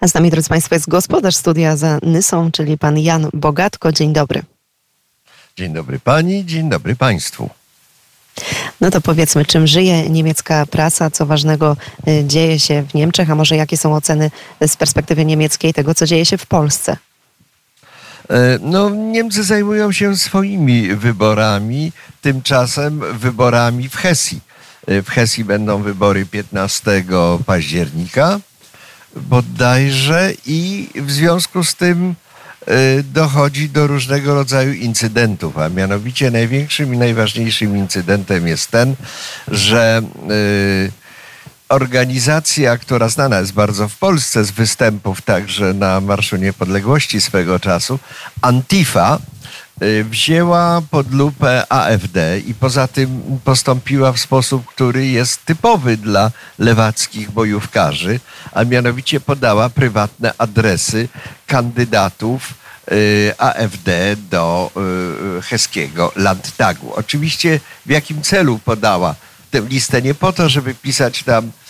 A z nami, drodzy Państwo, jest gospodarz studia za Nysą, czyli pan Jan Bogatko. Dzień dobry. Dzień dobry pani, dzień dobry państwu. No to powiedzmy, czym żyje niemiecka prasa, co ważnego y, dzieje się w Niemczech, a może jakie są oceny z perspektywy niemieckiej tego, co dzieje się w Polsce? E, No, Niemcy zajmują się swoimi wyborami, tymczasem wyborami w Hesji. E, W Hesji będą wybory 15 października bodajże i w związku z tym e, dochodzi do różnego rodzaju incydentów, a mianowicie największym i najważniejszym incydentem jest ten, że e, organizacja, która znana jest bardzo w Polsce z występów także na Marszu Niepodległości swego czasu, Antifa, y, wzięła pod lupę AfD i poza tym postąpiła w sposób, który jest typowy dla lewackich bojówkarzy, a mianowicie podała prywatne adresy kandydatów y, AfD do y, heskiego Landtagu. Oczywiście w jakim celu podała tę listę nie po to, żeby pisać tam y, y, y,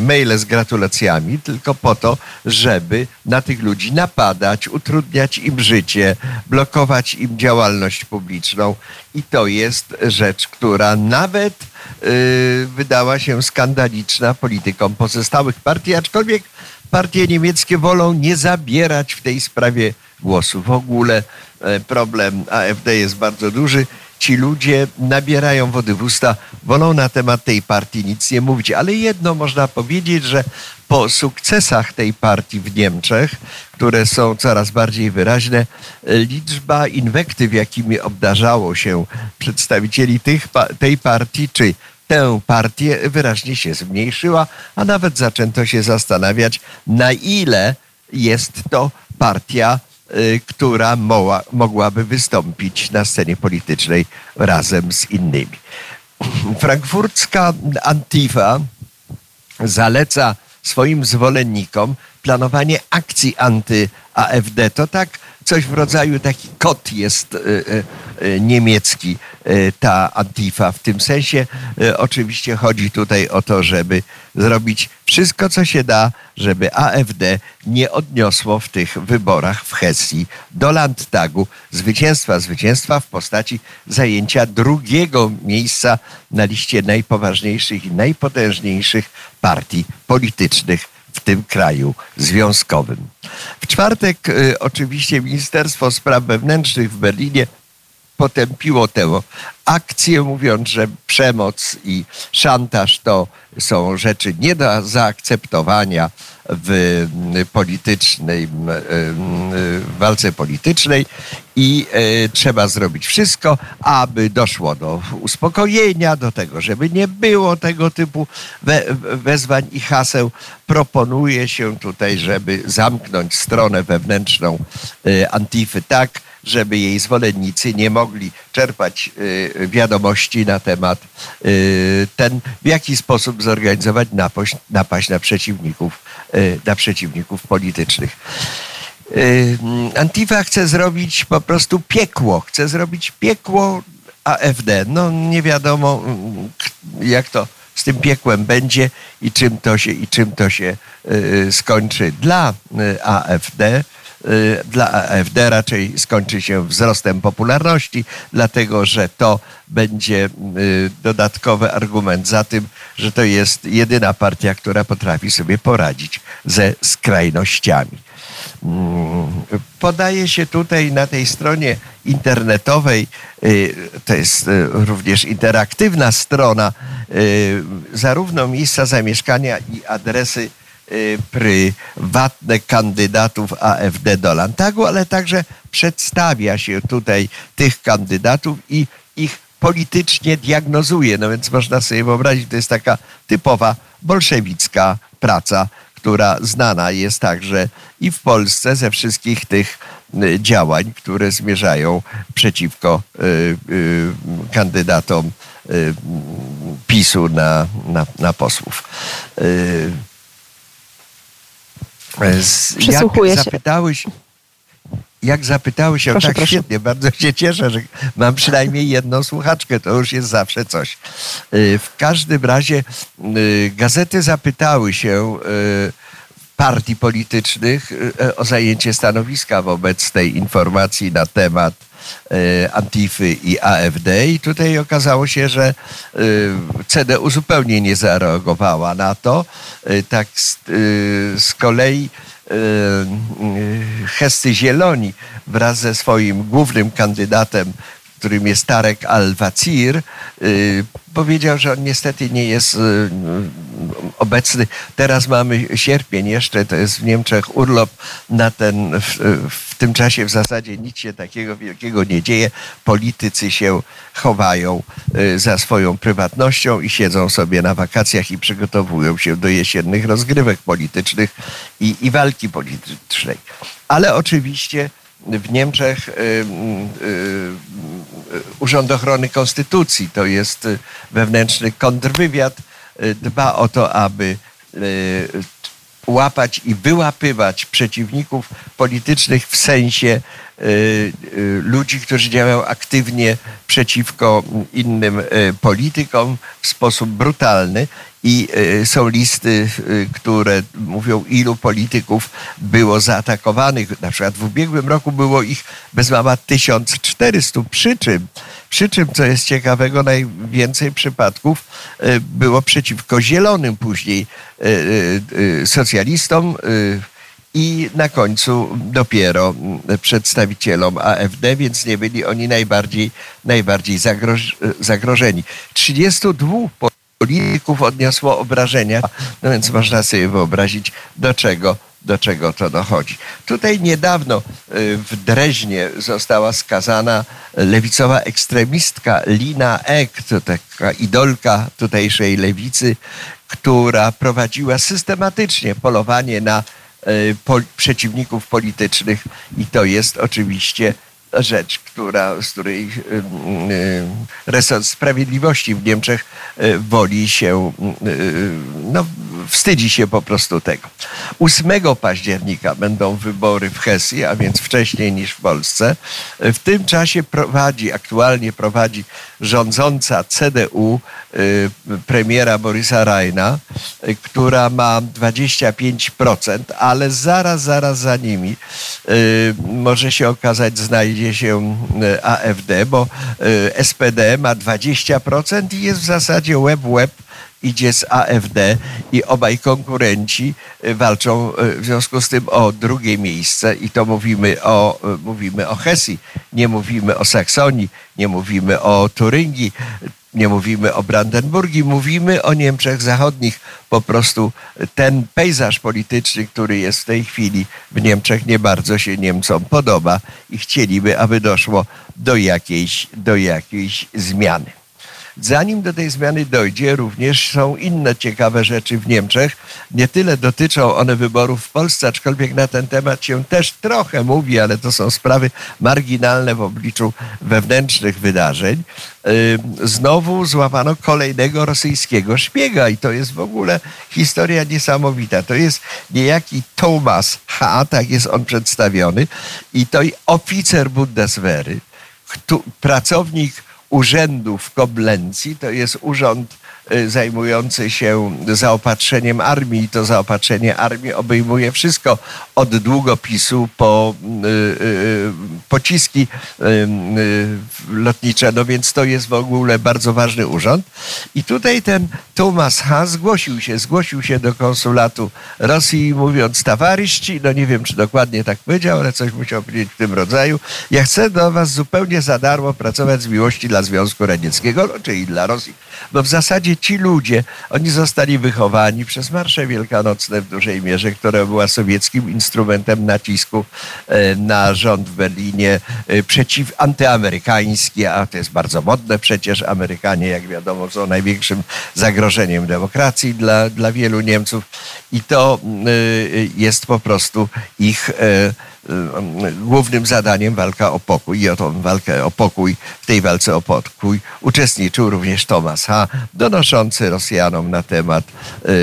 maile z gratulacjami, tylko po to, żeby na tych ludzi napadać, utrudniać im życie, blokować im działalność publiczną. I to jest rzecz, która nawet y, wydała się skandaliczna politykom pozostałych partii, aczkolwiek partie niemieckie wolą nie zabierać w tej sprawie głosu. W ogóle e, problem AfD jest bardzo duży. Ci ludzie nabierają wody w usta, wolą na temat tej partii nic nie mówić. Ale jedno można powiedzieć, że po sukcesach tej partii w Niemczech, które są coraz bardziej wyraźne, liczba inwektyw, jakimi obdarzało się przedstawicieli tych, tej partii, czy tę partię wyraźnie się zmniejszyła, a nawet zaczęto się zastanawiać, na ile jest to partia, która moła, mogłaby wystąpić na scenie politycznej razem z innymi. Frankfurcka Antifa zaleca swoim zwolennikom planowanie akcji anty-AfD. To tak coś w rodzaju taki kot jest y, y, y, niemiecki, y, ta Antifa. W tym sensie y, oczywiście chodzi tutaj o to, żeby zrobić wszystko, co się da, żeby AfD nie odniosło w tych wyborach w Hesji do Landtagu zwycięstwa, zwycięstwa w postaci zajęcia drugiego miejsca na liście najpoważniejszych i najpotężniejszych partii politycznych w tym kraju związkowym. W czwartek y, oczywiście Ministerstwo Spraw Wewnętrznych w Berlinie potępiło tę akcję, mówiąc, że przemoc i szantaż to są rzeczy nie do zaakceptowania w y, politycznej, y, y, w walce politycznej i y, trzeba zrobić wszystko, aby doszło do uspokojenia, do tego, żeby nie było tego typu we, wezwań i haseł. Proponuje się tutaj, żeby zamknąć stronę wewnętrzną y, Antify tak, żeby jej zwolennicy nie mogli czerpać y, wiadomości na temat y, ten, w jaki sposób zorganizować napaść, napaść na przeciwników, y, na przeciwników politycznych. Antifa chce zrobić po prostu piekło, chce zrobić piekło AfD. No nie wiadomo mm, jak to z tym piekłem będzie i czym to się, i czym to się skończy dla AfD. Y, Dla AfD raczej skończy się wzrostem popularności, dlatego że to będzie y, dodatkowy argument za tym, że to jest jedyna partia, która potrafi sobie poradzić ze skrajnościami. Mm, Podaje się tutaj na tej stronie internetowej, y, to jest również interaktywna strona, zarówno miejsca zamieszkania i adresy y, prywatne kandydatów AfD do Landtagu, ale także przedstawia się tutaj tych kandydatów i ich politycznie diagnozuje. No więc można sobie wyobrazić, to jest taka typowa bolszewicka praca, która znana jest także i w Polsce ze wszystkich tych y, działań, które zmierzają przeciwko y, kandydatom PiSu na, na, na posłów. Z- Przysłuchuję jak się. zapytałeś, jak zapytałeś się, Proszę, tak proszę. świetnie, bardzo się cieszę, że mam przynajmniej jedną słuchaczkę, to już jest zawsze coś. Y, W każdym razie y, gazety zapytały się y, partii politycznych o zajęcie stanowiska wobec tej informacji na temat Antify i AfD i tutaj okazało się, że CDU zupełnie nie zareagowała na to. Tak z kolei Hesty Zieloni wraz ze swoim głównym kandydatem którym jest Tarek Al-Wazir, y, powiedział, że on niestety nie jest y, obecny. Teraz mamy sierpień jeszcze, to jest w Niemczech urlop na ten, w, w tym czasie w zasadzie nic się takiego wielkiego nie dzieje. Politycy się chowają y, za swoją prywatnością i siedzą sobie na wakacjach i przygotowują się do jesiennych rozgrywek politycznych i, i walki politycznej. Ale oczywiście w Niemczech y, y, y, Urząd Ochrony Konstytucji, to jest wewnętrzny kontrwywiad, dba o to, aby łapać i wyłapywać przeciwników politycznych w sensie ludzi, którzy działają aktywnie przeciwko innym politykom w sposób brutalny i e, są listy, e, które mówią, ilu polityków było zaatakowanych. Na przykład w ubiegłym roku było ich bez mama 1400, przy czym, przy czym, co jest ciekawego, najwięcej przypadków e, było przeciwko zielonym, później socjalistom i na końcu dopiero przedstawicielom AfD, więc nie byli oni najbardziej, najbardziej zagrożeni. 32 polityków odniosło obrażenia, no więc można sobie wyobrazić, do czego do czego to dochodzi. Tutaj niedawno y, w Dreźnie została skazana lewicowa ekstremistka Lina Ek, to taka idolka tutejszej lewicy, która prowadziła systematycznie polowanie na y, przeciwników politycznych i to jest oczywiście rzecz, która, z której y, y, resort sprawiedliwości w Niemczech y, woli się, no, wstydzi się po prostu tego. 8 października będą wybory w Hesji, a więc wcześniej niż w Polsce. W tym czasie prowadzi, aktualnie prowadzi rządząca CDU premiera Borisa Rajna, która ma 25%, ale zaraz, zaraz za nimi może się okazać, znajdzie się AfD, bo SPD ma 20% i jest w zasadzie web-web idzie z AfD i obaj konkurenci e, walczą w związku z tym o drugie miejsce i to mówimy o, mówimy o Hesji, nie mówimy o Saksonii, nie mówimy o Turyngii, nie mówimy o Brandenburgii, mówimy o Niemczech Zachodnich. Po prostu ten pejzaż polityczny, który jest w tej chwili w Niemczech, nie bardzo się Niemcom podoba i chcieliby, aby doszło do jakiejś, do jakiejś zmiany. Zanim do tej zmiany dojdzie, również są inne ciekawe rzeczy w Niemczech. Nie tyle dotyczą one wyborów w Polsce, aczkolwiek na ten temat się też trochę mówi, ale to są sprawy marginalne w obliczu wewnętrznych wydarzeń. Znowu złapano kolejnego rosyjskiego szpiega i to jest w ogóle historia niesamowita. To jest niejaki Thomas H., tak jest on przedstawiony i to oficer Bundeswehry, pracownik urzędu w Koblencji. To jest urząd zajmujący się zaopatrzeniem armii. To zaopatrzenie armii obejmuje wszystko od długopisu po y, y, pociski lotnicze. No więc to jest w ogóle bardzo ważny urząd. I tutaj ten Thomas H. zgłosił się, zgłosił się do konsulatu Rosji mówiąc tawaryści, no nie wiem czy dokładnie tak powiedział, ale coś musiał powiedzieć w tym rodzaju. Ja chcę do was zupełnie za darmo pracować z miłości dla Związku Radzieckiego, no, czyli dla Rosji. Bo w zasadzie ci ludzie, oni zostali wychowani przez Marsze Wielkanocne w dużej mierze, która była sowieckim instrumentem nacisku e, na rząd w Berlinie e, przeciw antyamerykański, a to jest bardzo modne przecież. Amerykanie, jak wiadomo, są największym zagrożeniem demokracji dla, dla wielu Niemców i to e, jest po prostu ich głównym zadaniem walka o pokój i o tą walkę o pokój, w tej walce o pokój uczestniczył również Thomas H., Rosjanom na temat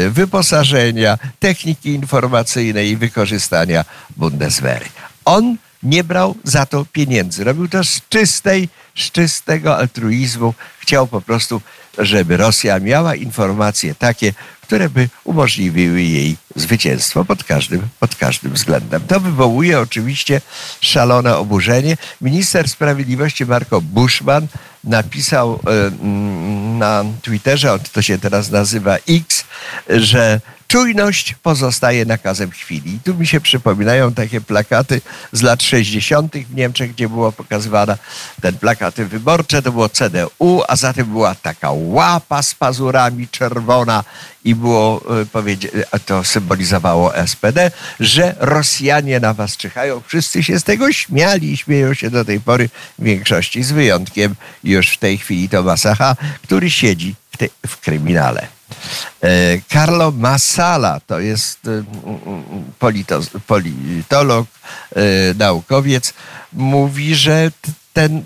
wyposażenia, techniki informacyjnej i wykorzystania Bundeswehry. On nie brał za to pieniędzy. Robił to z czystej, z czystego altruizmu. Chciał po prostu żeby Rosja miała informacje takie, które by umożliwiły jej zwycięstwo pod każdym, pod każdym względem. To wywołuje oczywiście szalone oburzenie. Minister Sprawiedliwości Marco Bushman napisał e, na Twitterze, to się teraz nazywa X, że Czujność pozostaje nakazem chwili. I tu mi się przypominają takie plakaty z lat 60. w Niemczech, gdzie było pokazywane ten plakaty wyborcze, to było CDU, a zatem była taka łapa z pazurami czerwona i było e, to symbolizowało SPD, że Rosjanie na was czyhają. Wszyscy się z tego śmiali i śmieją się do tej pory w większości, z wyjątkiem już w tej chwili Tomasa H., który siedzi w, te, w kryminale. E, Carlo Massala to jest e, politolog, e, naukowiec, mówi, że ten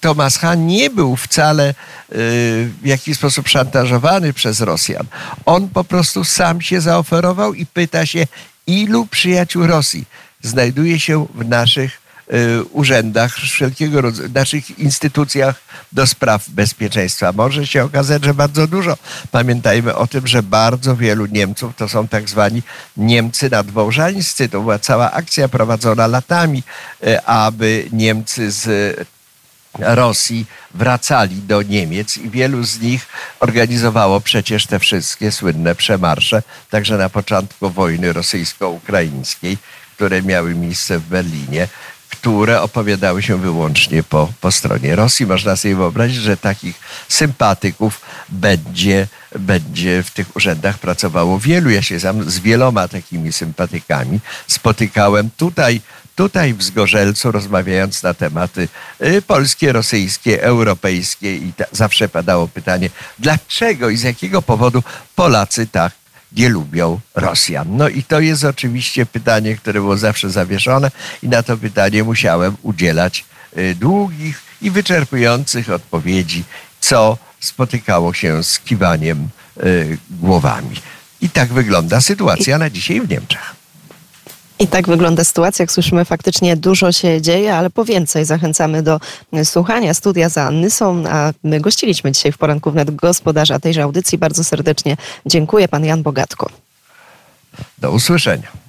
Thomas Hahn nie był wcale w jakiś sposób szantażowany przez Rosjan. On po prostu sam się zaoferował i pyta się, ilu przyjaciół Rosji znajduje się w naszych Y, urzędach, wszelkiego rodzaju, naszych instytucjach do spraw bezpieczeństwa. Może się okazać, że bardzo dużo. Pamiętajmy o tym, że bardzo wielu Niemców to są tak zwani Niemcy nadwołżańscy. To była cała akcja prowadzona latami, y, aby Niemcy z Rosji wracali do Niemiec i wielu z nich organizowało przecież te wszystkie słynne przemarsze, także na początku wojny rosyjsko-ukraińskiej, które miały miejsce w Berlinie które opowiadały się wyłącznie po, po stronie Rosji. Można sobie wyobrazić, że takich sympatyków będzie, będzie w tych urzędach pracowało wielu. Ja się sam z wieloma takimi sympatykami spotykałem tutaj, tutaj w Zgorzelcu, rozmawiając na tematy y, polskie, rosyjskie, europejskie i ta, zawsze padało pytanie, dlaczego i z jakiego powodu Polacy tak nie lubią Rosjan. No i to jest oczywiście pytanie, które było zawsze zawieszone i na to pytanie musiałem udzielać y, długich i wyczerpujących odpowiedzi, co spotykało się z kiwaniem y, głowami. I tak wygląda sytuacja na dzisiaj w Niemczech. I tak wygląda sytuacja. Jak słyszymy, faktycznie dużo się dzieje, ale po więcej zachęcamy do słuchania. Studia za Nysą, a my gościliśmy dzisiaj w poranku wnet gospodarza tejże audycji. Bardzo serdecznie dziękuję. Pan Jan Bogatko. Do usłyszenia.